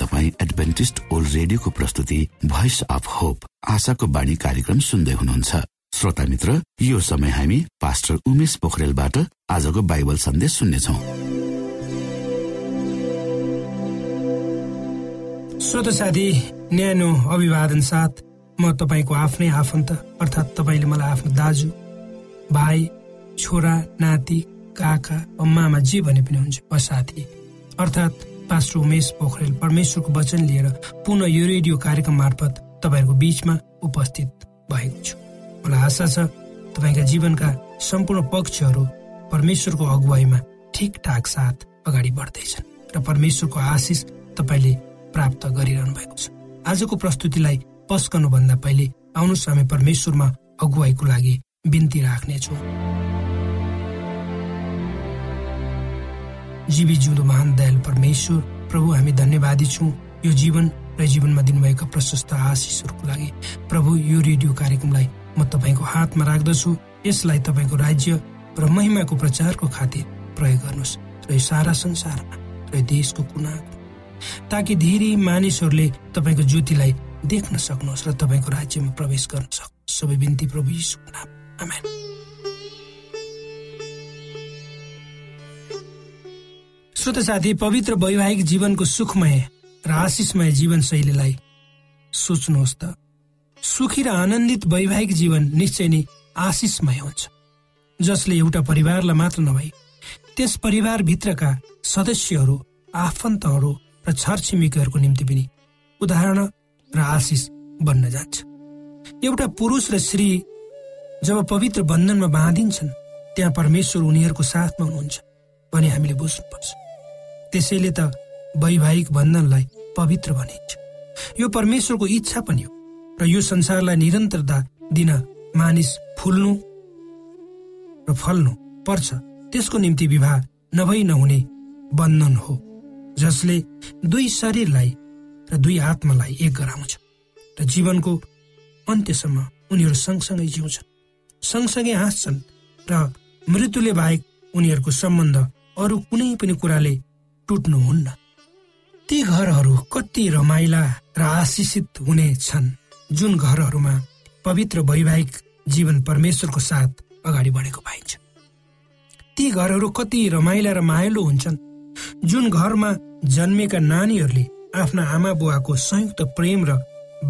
तपाईँ Adventist world रेडियोको प्रस्तुति भोइस अफ होप आशाको बाणी कार्यक्रम सुन्दै हुनुहुन्छ। श्रोता मित्र यो समय हामी पास्टर उमेश पोखरेलबाट आजको बाइबल सन्देश सुन्नेछौ। श्रोत साथी न्यानो अभिवादन साथ म तपाईँको आफ्नै आफन्त अर्थात् तपाईँले मलाई आफ्नो दाजु भाइ छोरा नाति काका मामा जे भने पनि हुन्छ साथी अर्थात् पास्टर उमेश पोखरेल परमेश्वरको वचन लिएर पुनः यो रेडियो कार्यक्रम मार्फत तपाईँहरूको बिचमा उपस्थित भएको छु। मलाई आशा छ तपाईँका जीवनका सम्पूर्ण पक्षहरू परमेश्वरको अगुवाईमा ठिकठाक साथ अगाडि बढ्दैछन् र परमेश्वरको आशिष तपाईँले प्राप्त गरिरहनु भएको छ। आजको प्रस्तुतिलाई पस्कनुभन्दा पहिले आउनुहोस् हामी परमेश्वरमा अगुवाईको लागि बिन्ती राख्नेछौँ। जीवी जिउँदो महान दयालु परमेश्वर प्रभु हामी धन्यवादी छौँ। यो जीवन र जीवनमा दिनुभएका प्रशस्त आशिषहरूको लागि। प्रभु यो रेडियो कार्यक्रमलाई म तपाईँको हातमा राख्दछु। यसलाई तपाईँको राज्य र महिमाको प्रचारको खातिर प्रयोग गर्नुहोस् र यो सारा संसारमा र देशको कुना ताकि धेरै मानिसहरूले तपाईँको ज्योतिलाई देख्न सक्नुहोस् र तपाईँको राज्यमा प्रवेश गर्न सक्नुहोस् सबै बिन्ती प्रभु यीशुको नाम आमेन। श्रोत साथी पवित्र वैवाहिक जीवनको सुखमय र आशिषमय जीवन शैलीलाई सोच्नुहोस् त। सुखी र आनन्दित वैवाहिक जीवन निश्चय नै आशिषमय हुन्छ जसले एउटा परिवारलाई मात्र नभई त्यस परिवारभित्रका सदस्यहरू आफन्तहरू र छरछिमेकीहरूको निम्ति पनि उदाहरण र आशिष बन्न जान्छ। एउटा पुरुष र स्त्री जब पवित्र बन्धनमा बाँधिन्छन् त्यहाँ परमेश्वर उनीहरूको साथमा हुनुहुन्छ भने हामीले बुझ्नुपर्छ। त्यसैले त वैवाहिक बन्धनलाई पवित्र भनिन्छ। यो परमेश्वरको इच्छा पनि हो र यो संसारलाई निरन्तरता दिन मानिस फुल्नु र फल्नु पर्छ। त्यसको निम्ति विवाह नभई नहुने बन्धन हो जसले दुई शरीरलाई र दुई आत्मालाई एक गराउँछ र जीवनको अन्त्यसम्म उनीहरू सँगसँगै जिउँछन्। सँगसँगै हाँस्छन् र मृत्युले बाहेक उनीहरूको सम्बन्ध अरू कुनै पनि कुराले टुट्नुहुन्न। ती घरहरू कति रमाइला र आशिषित हुने छन् जुन घरहरूमा पवित्र वैवाहिक जीवन परमेश्वरको साथ अगाडि बढेको पाइन्छ। ती घरहरू कति रमाइला र मायालु हुन्छन् जुन घरमा जन्मेका नानीहरूले आफ्ना आमा बुवाको संयुक्त प्रेम र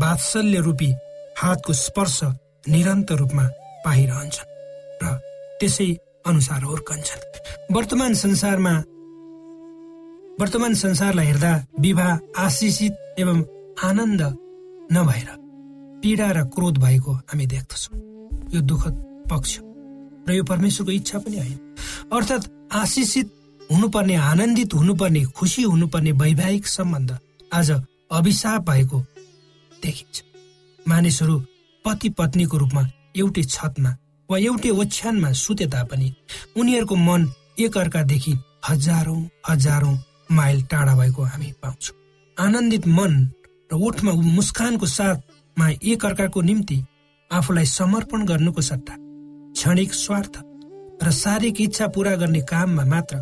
वात्सल्य रूपी हातको स्पर्श निरन्तर रूपमा पाइरहन्छन् र त्यसै अनुसार हुर्कन्छन् वर्तमान संसारमा वर्तमान संसारलाई हेर्दा विवाह आशिषित एवं आनन्द नभएर पीडा र क्रोध भएको हामी देख्दछौँ। यो दुःखद पक्ष र यो परमेश्वरको इच्छा पनि होइन। अर्थात् आशिषित हुनुपर्ने आनन्दित हुनुपर्ने खुसी हुनुपर्ने वैवाहिक सम्बन्ध आज अभिशाप भएको देखिन्छ। मानिसहरू पति पत्नीको रूपमा एउटै छतमा वा एउटै ओछ्यानमा सुते तापनि उनीहरूको मन एकअर्कादेखि हजारौं हजारौं माइल टाढा भएको हामी पाउँछौँ। आनन्दित मन र ओठमा मुस्कानको साथमा एकअर्काको निम्ति आफूलाई समर्पण गर्नुको सट्टा क्षणिक स्वार्थ र शारीरिक इच्छा पूरा गर्ने काममा मात्र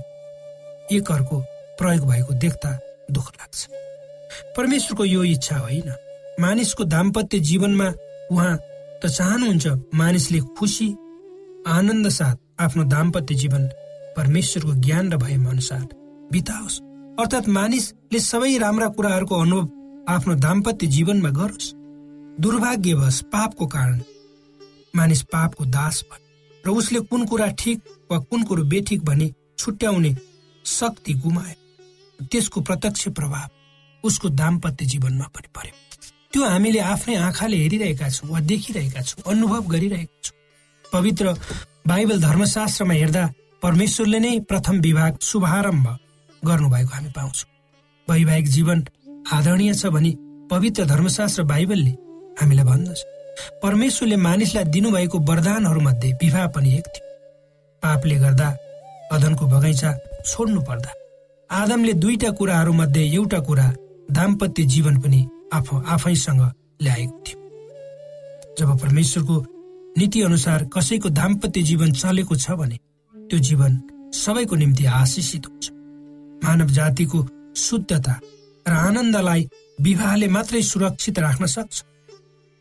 एकअर्को प्रयोग भएको देख्दा दुःख लाग्छ। परमेश्वरको यो इच्छा होइन मानिसको दाम्पत्य जीवनमा उहाँ त चाहनुहुन्छ मानिसले खुसी आनन्द साथ आफ्नो दाम्पत्य जीवन परमेश्वरको ज्ञान र भयम अनुसार बिताओस्। अर्थात् मानिसले सबै राम्रा कुराहरूको अनुभव आफ्नो दाम्पत्य जीवनमा गरोस्। दुर्भाग्यवश पापको कारण मानिस पापको दास भयो र उसले कुन कुरा ठिक वा कुन कुरो बेठिक भनी छुट्याउने शक्ति गुमायो त्यसको प्रत्यक्ष प्रभाव उसको दाम्पत्य जीवनमा पनि पर्यो। त्यो हामीले आफ्नै आँखाले हेरिरहेका छौँ वा देखिरहेका छौँ अनुभव गरिरहेका छौँ। पवित्र बाइबल धर्मशास्त्रमा हेर्दा परमेश्वरले नै प्रथम विभाग शुभारम्भ गर्नुभएको हामी पाउँछौँ। वैवाहिक जीवन आदरणीय छ भनी पवित्र धर्मशास्त्र बाइबलले हामीलाई भन्दछ। परमेश्वरले मानिसलाई दिनुभएको वरदानहरूमध्ये विवाह पनि एक थियो। पापले गर्दा अदनको बगैँचा छोड्नु पर्दा आदमले दुईटा कुराहरू मध्ये एउटा कुरा दाम्पत्य जीवन पनि आफ आफैसँग ल्याएको थियो। जब परमेश्वरको नीति अनुसार कसैको दाम्पत्य जीवन चलेको छ भने त्यो जीवन सबैको निम्ति आशिषित हुन्छ। मानव जातिको शुद्धता र आनन्दलाई विवाहले मात्रै सुरक्षित राख्न सक्छ।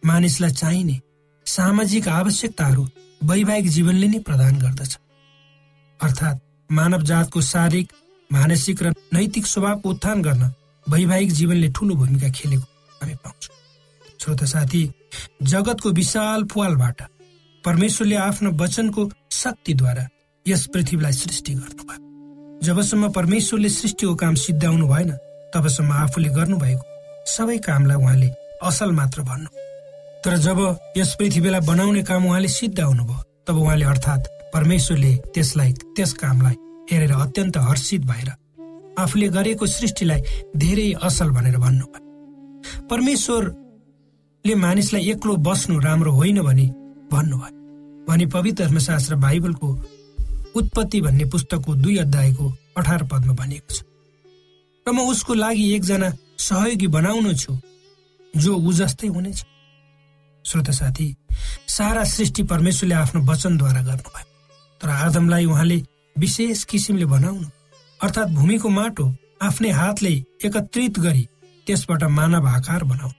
मानिसलाई चाहिने सामाजिक आवश्यकताहरू वैवाहिक जीवनले नै प्रदान गर्दछ। अर्थात् मानव जातको शारीरिक मानसिक र नैतिक स्वभावको उत्थान गर्न वैवाहिक जीवनले ठूलो भूमिका खेलेको हामी पाउँछौँ। श्रोता साथी जगतको विशाल पुवालबाट परमेश्वरले आफ्नो वचनको शक्तिद्वारा यस पृथ्वीलाई सृष्टि गर्नुभयो। जबसम्म परमेश्वरले सृष्टिको काम सिद्धाउनु भएन तबसम्म आफूले गर्नुभएको सबै कामलाई उहाँले असल मात्र भन्नु। तर जब यस पृथ्वीलाई बनाउने काम उहाँले सिद्धाउनु भयो तब उहाँले अर्थात् परमेश्वरले त्यसलाई त्यस कामलाई हेरेर अत्यन्त हर्षित भएर आफूले गरेको सृष्टिलाई धेरै असल भनेर भन्नुभयो परमेश्वरले मानिसलाई एक्लो बस्नु राम्रो होइन भने भन्नुभयो भने पवित्र धर्मशास्त्र बाइबलको उत्पत्ति भन्ने पुस्तकको दुई अध्यायको अठार पदमा भनिएको छ। र म उसको लागि एकजना सहयोगी बनाउनु छु जो ऊ जस्तै हुनेछ श्रोत साथी सारा सृष्टि परमेश्वरले आफ्नो वचनद्वारा गर्नुभयो तर आदमलाई उहाँले विशेष किसिमले बनाउनु अर्थात् भूमिको माटो आफ्नै हातले एकत्रित गरी त्यसबाट मानव आकार बनाउनु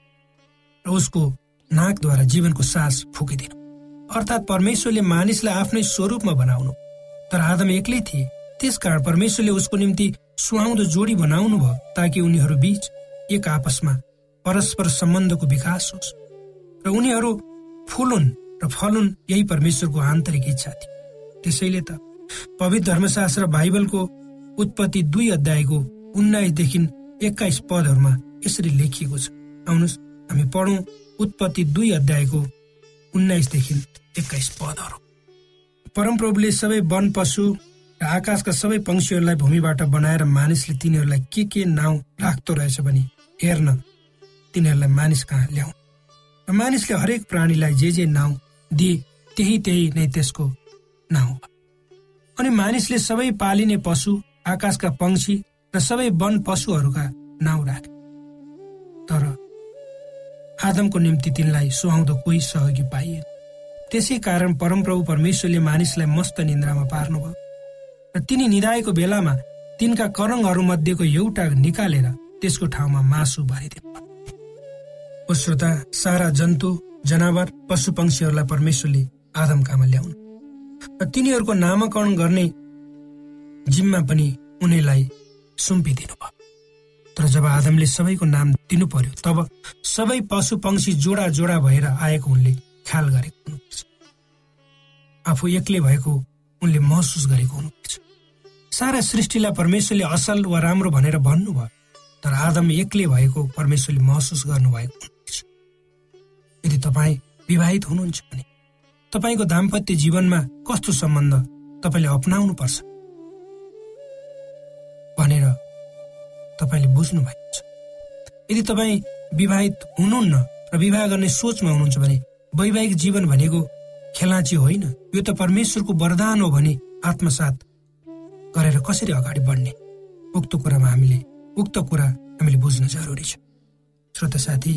र उसको नाकद्वारा जीवनको सास फुकिदिनु अर्थात् परमेश्वरले मानिसलाई आफ्नै स्वरूपमा बनाउनु। तर आदम एक्लै थिए। त्यसकारण परमेश्वरले उसको निम्ति सुहाउँदो जोडी बनाउनु भयो ताकि उनीहरू बीच एक आपसमा परस्पर सम्बन्धको विकास होस्। र उनीहरू फुलुन् र फलुन् यही परमेश्वरको आन्तरिक इच्छा थियो। त्यसैले त पवित्र धर्मशास्त्र बाइबलको उत्पत्ति दुई अध्यायको उन्नाइसदेखि एक्काइस पदहरूमा यसरी लेखिएको छ। आउनुहोस् हामी पढौँ उत्पत्ति दुई अध्यायको उन्नाइसदेखि एक्काइस पदहरू। परमप्रभुले सबै वन पशु र आकाशका सबै पंक्षीहरूलाई भूमिबाट बनाएर मानिसले तिनीहरूलाई के के नाउँ राख्दो रहेछ भने हेर्न तिनीहरूलाई मानिस कहाँ ल्याउ? र मानिसले हरेक प्राणीलाई जे जे नाउँ दिए त्यही त्यही नै त्यसको नाउँ अनि मानिसले सबै पालिने पशु आकाशका पंक्षी र सबै वन पशुहरूका नाउँ राखे। तर आदमको निम्ति तिनलाई सुहाउँदो कोही सहयोगी पाइएन। त्यसै कारण परमप्रभु परमेश्वरले मानिसलाई मस्त निन्द्रामा पार्नुभयो। र तिनी निधाएको बेलामा तिनका करङहरू मध्येको एउटा निकालेर त्यसको ठाउँमा मासु भरिदिनु श्रोता सारा जन्तु जनावर पशु पंक्षीहरूलाई परमेश्वरले आदमकामा ल्याउनु। र तिनीहरूको नामाकरण गर्ने जिम्मा पनि उनीलाई सुम्पिदिनु भयो तर जब आदमले सबैको नाम दिनु पर्यो तब सबै पशु पंक्षी जोडा जोडा भएर आएको उनले ख्याल गरेको हुनुपर्छ। आफू एक्लै भएको उनले महसुस गरेको हुनुपर्छ। सारा सृष्टिलाई परमेश्वरले असल वा राम्रो भनेर भन्नुभयो तर आदम एक्लै भएको परमेश्वरले महसुस गर्नुभएको हुनुपर्छ। यदि तपाईँ विवाहित हुनुहुन्छ भने तपाईँको दाम्पत्य जीवनमा कस्तो सम्बन्ध तपाईँले अप्नाउनु पर्छ भनेर तपाईँले बुझ्नु भएको छ। यदि तपाईँ विवाहित हुनुहुन्न र विवाह गर्ने सोचमा हुनुहुन्छ भने वैवाहिक जीवन भनेको खेलाची होइन। यो त परमेश्वरको वरदान हो भने आत्मसात गरेर कसरी अगाडि बढ्ने? उक्त कुरामा हामीले उक्त कुरा हामीले बुझ्न जरुरी छ। श्रोत साथी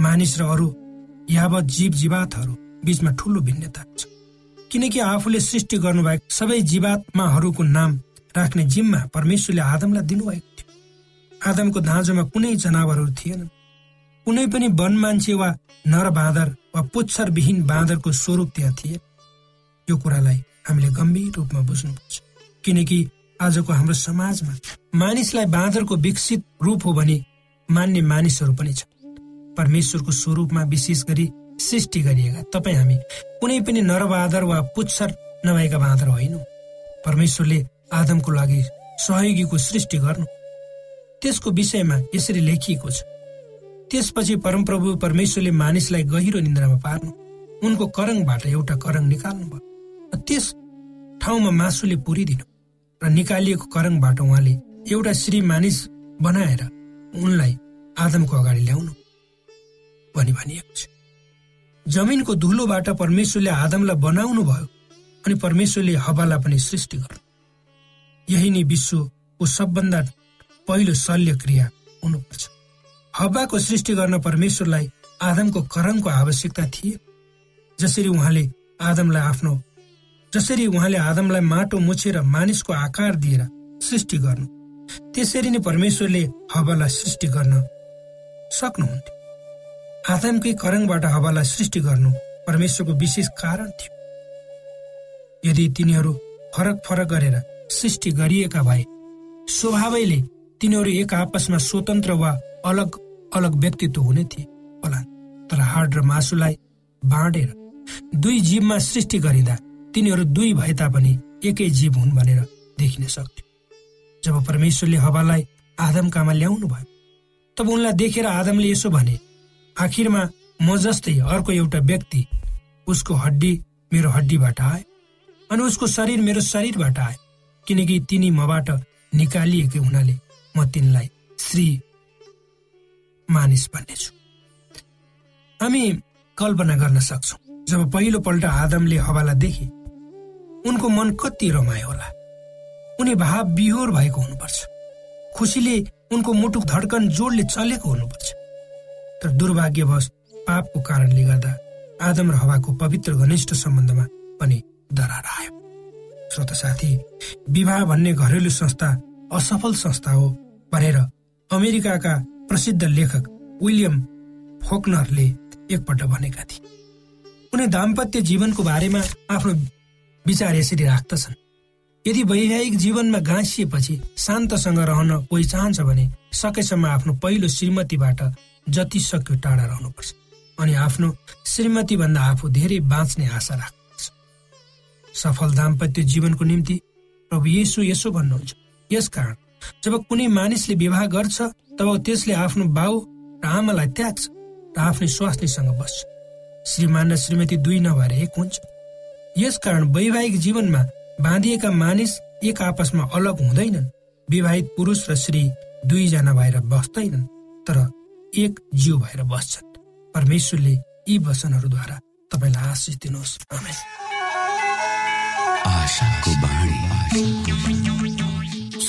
मानिस र अरू यावत जीव जीवातहरू बीचमा ठुलो भिन्नता छ। किनकि आफूले सृष्टि गर्नुभएको सबै जीवात्माहरूको नाम राख्ने जिम्मा परमेश्वरले आदमलाई दिनुभएको थियो। आदमको दाँजोमा कुनै जनावरहरू थिएनन्। कुनै पनि वन मान्छे वा नर बाँदर वा पुच्छरविहीन बाँदरको स्वरूप त्यहाँ थिए। यो कुरालाई हामीले गम्भीर रूपमा बुझ्नुपर्छ। किनकि आजको हाम्रो समाजमा मानिसलाई बाँदरको विकसित रूप हो भने मान्ने मानिसहरू पनि छन्। परमेश्वरको स्वरूपमा विशेष गरी सृष्टि गरिएका तपाईँ हामी कुनै पनि नरबादर वा पुच्छर नभएका बाँदर होइनौँ। परमेश्वरले आदमको लागि सहयोगीको सृष्टि गर्नु। त्यसको विषयमा यसरी लेखिएको छ। त्यसपछि परमप्रभु परमेश्वरले मानिसलाई गहिरो निन्द्रामा पार्नु उनको करङबाट एउटा करङ निकाल्नु भयो त्यस ठाउँमा मासुले पुरिदिनु र निकालिएको करङबाट उहाँले एउटा श्री मानिस बनाएर उनलाई आदमको अगाडि ल्याउनु। भनी भनिएको छ। जमिनको धुलोबाट परमेश्वरले आदमलाई बनाउनु भयो अनि परमेश्वरले हवालाई पनि सृष्टि गर्नु। यही नै विश्वको सबभन्दा पहिलो शल्य क्रिया हुनुपर्छ। हवाको सृष्टि गर्न परमेश्वरलाई आदमको करङको आवश्यकता थिए। जसरी उहाँले आदमलाई आफ्नो जसरी उहाँले आदमलाई माटो मुछेर मानिसको आकार दिएर सृष्टि गर्नु त्यसरी नै परमेश्वरले हवालाई सृष्टि गर्न सक्नुहुन्थ्यो। आदमकै करङबाट हवालाई सृष्टि गर्नु परमेश्वरको विशेष कारण थियो। यदि तिनीहरू फरक फरक गरेर सृष्टि गरिएका भए स्वभावैले तिनीहरू एक आपसमा स्वतन्त्र वा अलग अलग व्यक्तित्व हुने थिए होला। तर हाड र मासुलाई बाँडेर दुई जीवमा सृष्टि गरिँदा तिनीहरू दुई भए तापनि एकै जीव हुन् भनेर देखिन सक्थ्यो। जब परमेश्वरले हवालाई आदमकामा ल्याउनु भयो तब उनलाई देखेर आदमले यसो भने आखिरमा म जस्तै अर्को एउटा व्यक्ति उसको हड्डी मेरो हड्डीबाट आयो अनि उसको शरीर मेरो शरीरबाट आयो किनकि तिनी मबाट निकालिएकै हुनाले म तिनलाई श्री मानिस भन्नेछु हामी कल्पना गर्न सक्छौ। जब पहिलो पल्ट आदमले हवालाई देखे उनको मन कति रमायो होला। उनी भाव बिहोर भएको हुनुपर्छ। खुसीले उनको मुटु धड्कन जोडले चलेको हुनुपर्छ। तर दुर्भाग्यवश पापको कारणले गर्दा आदम र हवाको पवित्र घनिष्ठ सम्बन्धमा पनि दरार आयो। श्रोत साथी विवाह भन्ने घरेलु संस्था असफल संस्था हो भनेर अमेरिकाका प्रसिद्ध लेखक विलियम फोकनरले एकपल्ट भनेका थिए। उनी दाम्पत्य जीवनको बारेमा आफ्नो विचार यसरी राख्दछन्। यदि वैवाहिक जीवनमा गाँसिएपछि शान्तसँग रहन कोही चाहन्छ भने सकेसम्म आफ्नो पहिलो श्रीमतीबाट जति सक्यो टाढा रहनुपर्छ अनि आफ्नो श्रीमती भन्दा आफू धेरै बाँच्ने आशा राख्नुपर्छ। सफल दाम्पत्य जीवनको निम्ति प्रभु येसु यसो भन्नुहुन्छ। यसकारण जब कुनै मानिसले विवाह गर्छ तब त्यसले आफ्नो बाउ र आमालाई त्याग्छ र आफ्नै स्वास्नीसँग बस्छ। श्रीमान र श्रीमती दुई नभएर एक हुन्छ। यसकारण वैवाहिक जीवनमा बाँधिएका मानिस एक आपसमा अलग हुँदैनन्। विवाहित पुरुष र श्री दुईजना भएर बस्दैनन् तर एक जिउ भएर बस्छन्। परमेश्वरले यी वचनहरूद्वारा तपाईँलाई आशिष दिनुहोस्।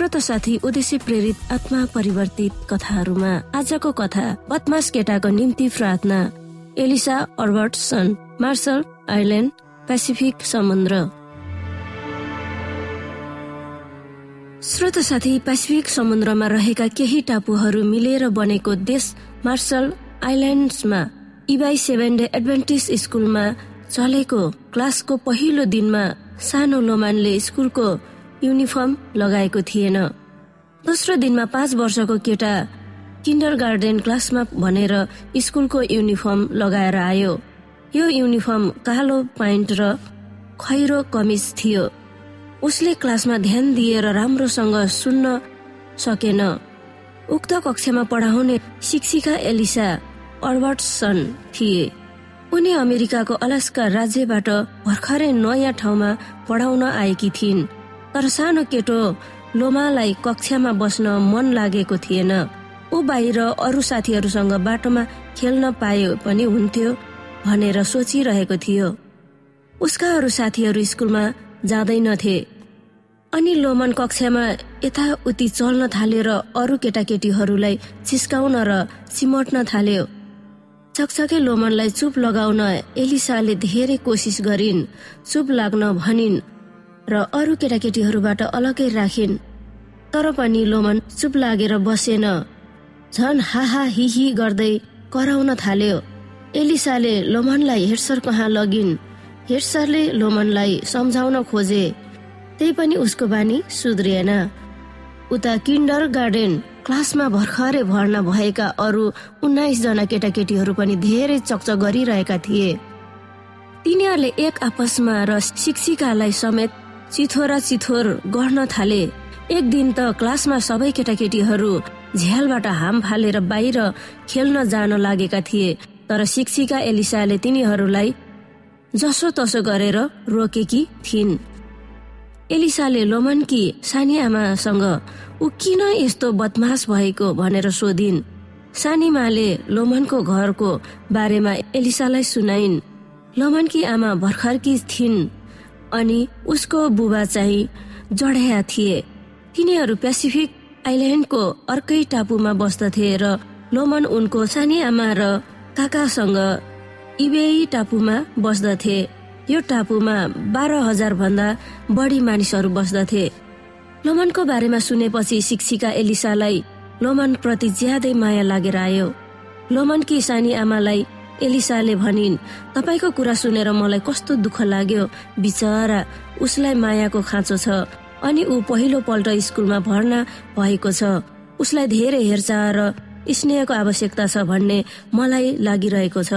श्रोत साथी उद्देश्य प्रेरित आत्मा परिवर्तित कथाहरूमा आजको कथा बदमास केटाको निम्ति प्रार्थना। Elisa Albertson Marshall Island Pacific समुद्र। श्रोत साथी पेसिफिक समुद्रमा रहेका केही टापुहरू मिलेर बनेको देश मार्सल आइल्यान्ड्समा इबाई सेभेन डे एडभेन्टिस स्कुलमा चलेको क्लासको पहिलो दिनमा सानो लोमानले स्कुलको युनिफर्म लगाएको थिएन। दोस्रो दिनमा पाँच वर्षको केटा किन्डर गार्डन क्लासमा भनेर स्कुलको युनिफर्म लगाएर आयो। यो युनिफर्म कालो प्यान्ट र खैरो कमिज थियो। उसले क्लासमा ध्यान दिएर राम्रोसँग सुन्न सकेन। उक्त कक्षामा पढाउने शिक्षिका एलिसा अर्बर्टसन थिए। उनी अमेरिकाको अलास्का राज्यबाट भर्खरै नयाँ ठाउँमा पढाउन आएकी थिइन्। तर सानो केटो लोमालाई कक्षामा बस्न मन लागेको थिएन। ऊ बाहिर अरू साथीहरूसँग बाटोमा खेल्न पाए पनि हुन्थ्यो भनेर सोचिरहेको थियो। उसका अरू साथीहरू स्कुलमा जाँदैनथे अनि लोमन कक्षामा यताउति चल्न थाल्यो र अरू केटाकेटीहरूलाई चिस्काउन र सिमट्न थाल्यो। चकचके लोमनलाई चुप लगाउन एलिसाले धेरै कोसिस गरिन्। चुप लाग्न भनिन् र अरू केटाकेटीहरूबाट अलग्गै राखिन्। तर पनि लोमन चुप लागेर बसेन। झन हाहा हिही गर्दै कराउन थाल्यो। एलिसाले लोमनलाई हेडसर कहाँ लगिन्। हेडसरले लोमनलाई सम्झाउन खोजे। त्यही पनि उसको बानी सुध्रिएन। उता किन्डर गार्डन क्लासमा भर्खरै भर्ना भएका अरू उन्नाइस जना केटाकेटीहरू पनि धेरै चकचक गरिरहेका थिए। तिनीहरूले एक आपसमा र शिक्षिकालाई समेत चिथोरा चिथोर गर्न थाले। एक दिन त क्लासमा सबै केटाकेटीहरू झ्यालबाट हाम फालेर बाहिर खेल्न जान लागेका थिए तर शिक्षिका एलिसाले तिनीहरूलाई जसो तसो गरेर रोकेकी थिइन्। एलिसाले लोमनकी सानी आमासँग ऊ किन यस्तो बदमास भएको भनेर सोधिन्? सानीमाले लोमनको घरको बारेमा एलिसालाई सुनाइन्। लोमनकी आमा भर्खरकी थिइन्? अनि उसको बुबा चाहिँ जडाया थिए। तिनीहरू पेसिफिक आइल्यान्डको अर्कै टापुमा बस्दथे र लोमन उनको सानी आमा र काकासँग इबेई टापुमा बस्दथे। यो टापुमा बाह्र हजार भन्दा बढी मानिसहरू बस्दथे। लोमनको बारेमा सुनेपछि शिक्षिका एलिसालाई लोमन प्रति ज्यादै माया लागेर आयो। लोमनकी सानी आमालाई एलिसाले भनिन् तपाईँको कुरा सुनेर मलाई कस्तो दुःख लाग्यो। बिचरा उसलाई मायाको खाँचो छ अनि ऊ पहिलो पल्ट स्कुलमा भर्ना भएको छ। उसलाई धेरै हेरचाह र स्नेहको आवश्यकता छ भन्ने मलाई लागिरहेको छ।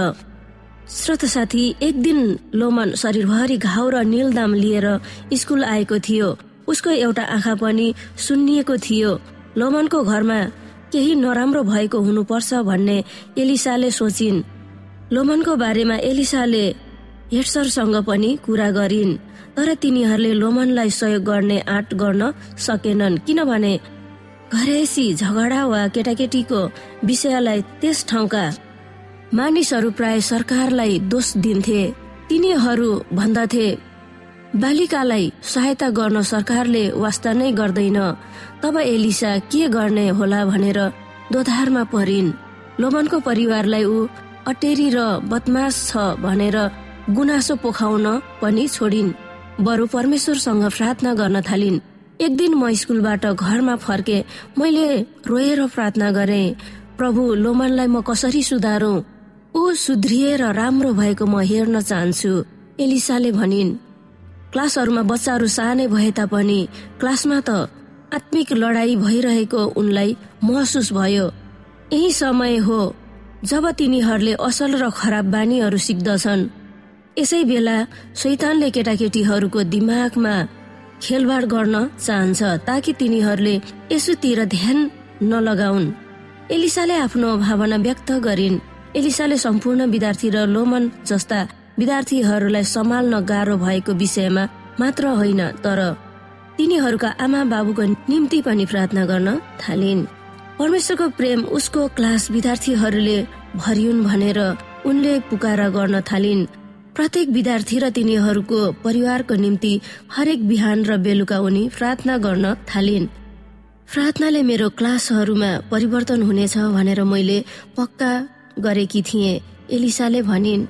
श्रोत साथी एक दिन लोमन शरीरभरि घाउ र निलदाम लिएर स्कुल आएको थियो। उसको एउटा आँखा पनि सुन्निएको थियो। लोमनको घरमा केही नराम्रो भएको हुनुपर्छ भन्ने एलिसाले सोचिन्। लोमनको बारेमा एलिसाले हेडसरसँग पनि कुरा गरिन् तर तिनीहरूले लोमनलाई सहयोग गर्ने आँट गर्न सकेनन् किनभने घरेसी झगडा वा केटाकेटीको विषयलाई त्यस ठाउँका मानिसहरू प्राय सरकारलाई दोष दिन्थे। तिनीहरू भन्दथे बालिकालाई सहायता गर्न सरकारले वास्ता नै गर्दैन। तब एलिसा के गर्ने होला भनेर दोधारमा परिन्। लोमनको परिवारलाई ऊ अटेरी र बदमास छ भनेर गुनासो पोखाउन पनि छोडिन्। बरु परमेश्वरसँग प्रार्थना गर्न थालिन्। एक दिन म स्कुलबाट घरमा फर्के मैले रोएर प्रार्थना गरे प्रभु लोमनलाई म कसरी सुधारौं? ऊ सुध्रिएर राम्रो भएको म हेर्न चाहन्छु। एलिसाले भनिन्। क्लासहरूमा बच्चाहरू सानै भए तापनि क्लासमा त आत्मिक लडाई भइरहेको उनलाई महसुस भयो। यही समय हो। जब तिनीहरूले असल र खराब बानीहरू सिक्दछन् यसै बेला शैतानले केटाकेटीहरूको दिमागमा खेलबाड गर्न चाहन्छ ताकि तिनीहरूले यसोतिर ध्यान नलगाउन्। एलिसाले आफ्नो भावना व्यक्त गरिन्। एलिसाले सम्पूर्ण विद्यार्थी र लोमन जस्ता विद्यार्थीहरूलाई सम्हाल्न गाह्रो भएको विषयमा मात्र होइन तर तिनीहरूका आमा बाबुको निम्ति पनि प्रार्थना गर्न थालिन्। परमेश्वरको प्रेम उसको क्लास विद्यार्थीहरूले भरियुन् भनेर उनले पुकारा गर्न थालिन्। प्रत्येक विद्यार्थी र तिनीहरूको परिवारको निम्ति हरेक बिहान र बेलुका उनी प्रार्थना गर्न थालिन्। प्रार्थनाले मेरो क्लासहरूमा परिवर्तन हुनेछ भनेर मैले पक्का गरेकी थिएँ एलिसाले भनिन्।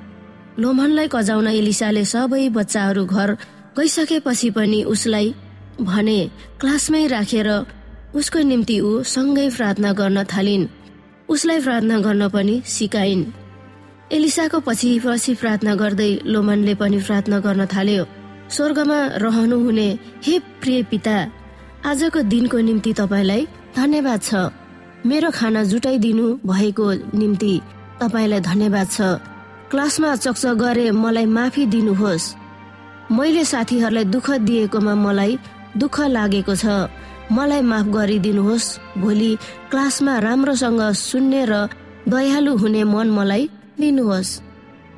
लोमनलाई कजाउन एलिसाले सबै बच्चाहरू घर गइसकेपछि पनि उसलाई भने क्लासमै राखेर उसको निम्ति ऊ सँगै प्रार्थना गर्न थालिन्। उसलाई प्रार्थना गर्न पनि सिकाइन्। एलिसाको पछि पछि प्रार्थना गर्दै लोमनले पनि प्रार्थना गर्न थाल्यो। स्वर्गमा रहनुहुने हे प्रिय पिता आजको दिनको निम्ति तपाईँलाई धन्यवाद छ। मेरो खाना जुटाइदिनु भएको निम्ति तपाईँलाई धन्यवाद छ। क्लासमा चक्च गरे मलाई माफी दिनुहोस्। मैले साथीहरूलाई दुःख दिएकोमा मलाई दुःख लागेको छ। मलाई माफ गरिदिनुहोस्। भोलि क्लासमा राम्रोसँग सुन्ने र दयालु हुने मन मलाई दिनुहोस्।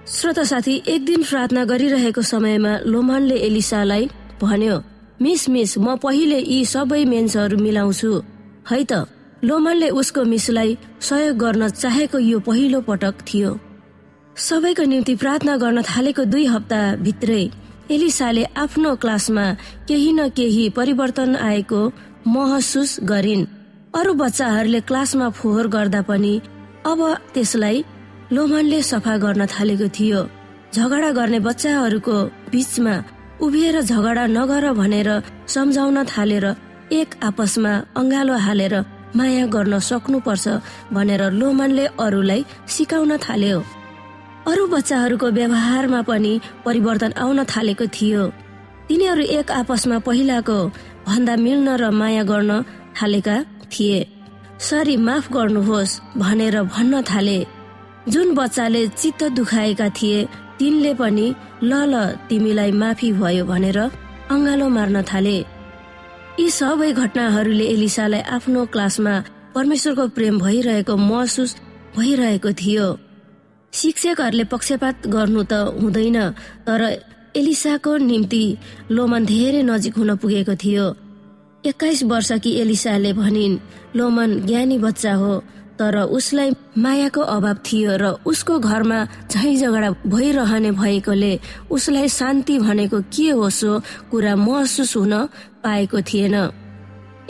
श्रोता साथी एक दिन प्रार्थना गरिरहेको समयमा लोमनले एलिसालाई भन्यो मिस मिस म पहिले यी सबै मेन्सहरू मिलाउँछु। है त लोमनले उसको मिसलाई सहयोग गर्न चाहेको यो पहिलो पटक थियो। सबैको निम्ति प्रार्थना गर्न थालेको दुई हप्ता भित्रै एलिसाले आफ्नो क्लासमा केही न केही परिवर्तन आएको महसुस गरिन्। अरू बच्चाहरूले क्लासमा फोहोर गर्दा पनि अब त्यसलाई लोमनले सफा गर्न थालेको थियो। झगडा गर्ने बच्चाहरूको बीचमा उभिएर झगडा नगर भनेर सम्झाउन थालेर एक आपसमा अङ्गालो हालेर माया गर्न सक्नुपर्छ भनेर लोमनले अरूलाई सिकाउन थाल्यो। अरू बच्चाहरूको व्यवहारमा पनि परिवर्तन आउन थालेको थियो। तिनीहरू एक आपसमा पहिलाको भन्दा मिल्न र माया गर्न थालेका थिए। सरी माफ गर्नुहोस् भनेर भन्न थाले। जुन बच्चाले चित्त दुखाएका थिए तिनले पनि ल ल तिमीलाई माफी भयो भनेर अङ्गालो मार्न थाले। यी सबै घटनाहरूले एलिसालाई आफ्नो क्लासमा परमेश्वरको प्रेम भइरहेको महसुस भइरहेको थियो। शिक्षकहरूले पक्षपात गर्नु त हुँदैन तर एलिसाको निम्ति लोमन धेरै नजिक हुन पुगेको थियो। एक्काइस वर्षकी एलिसाले भनिन् लोमन ज्ञानी बच्चा हो तर उसलाई मायाको अभाव थियो र उसको घरमा झै झगडा भइरहने भएकोले उसलाई शान्ति भनेको के हो सो कुरा महसुस हुन पाएको थिएन।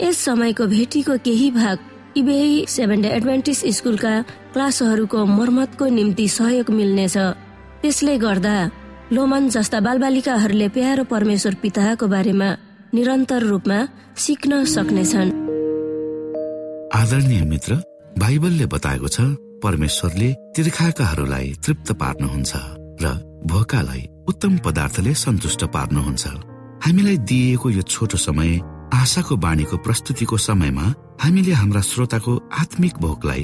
यस समयको भेटीको केही भाग इबेई सेभेन डे एडभान्टिस स्कुलका क्लासहरूको मर्मतको निम्ति सहयोग मिल्नेछ। त्यसले गर्दा लोमन जस्ता बालबालिकाहरूले प्यारो परमेश्वर पिताको बारेमा निरन्तर रूपमा सिक्न सक्नेछन्। आदरणीय मित्र बाइबलले बताएको छ परमेश्वरले तिर्खाकाहरूलाई तृप्त पार्नुहुन्छ र भोकालाई उत्तम पदार्थले सन्तुष्ट पार्नुहुन्छ। हामीलाई दिइएको यो छोटो समय आशाको बाणीको प्रस्तुतिको समयमा हामीले हाम्रा श्रोताको आत्मिक भोकलाई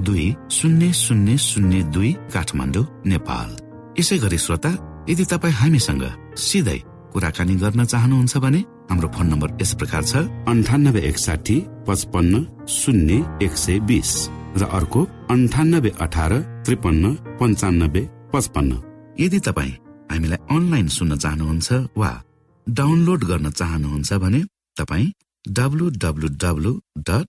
दुई शून्य शून्य शून्य दुई काठमाडौँ नेपाल। यसै गरी श्रोता यदि तपाईँ हामीसँग सिधै कुराकानी गर्न चाहनुहुन्छ भने हाम्रो फोन नम्बर यस प्रकार छ। अन्ठानब्बे एकसाठी पचपन्न शून्य एक सय बिस र अर्को अन्ठानब्बे अठार त्रिपन्न पन्चानब्बे पचपन्न। यदि तपाईँ हामीलाई अनलाइन सुन्न चाहनुहुन्छ वा डाउनलोड गर्न चाहनुहुन्छ भने तपाईँ W W W dot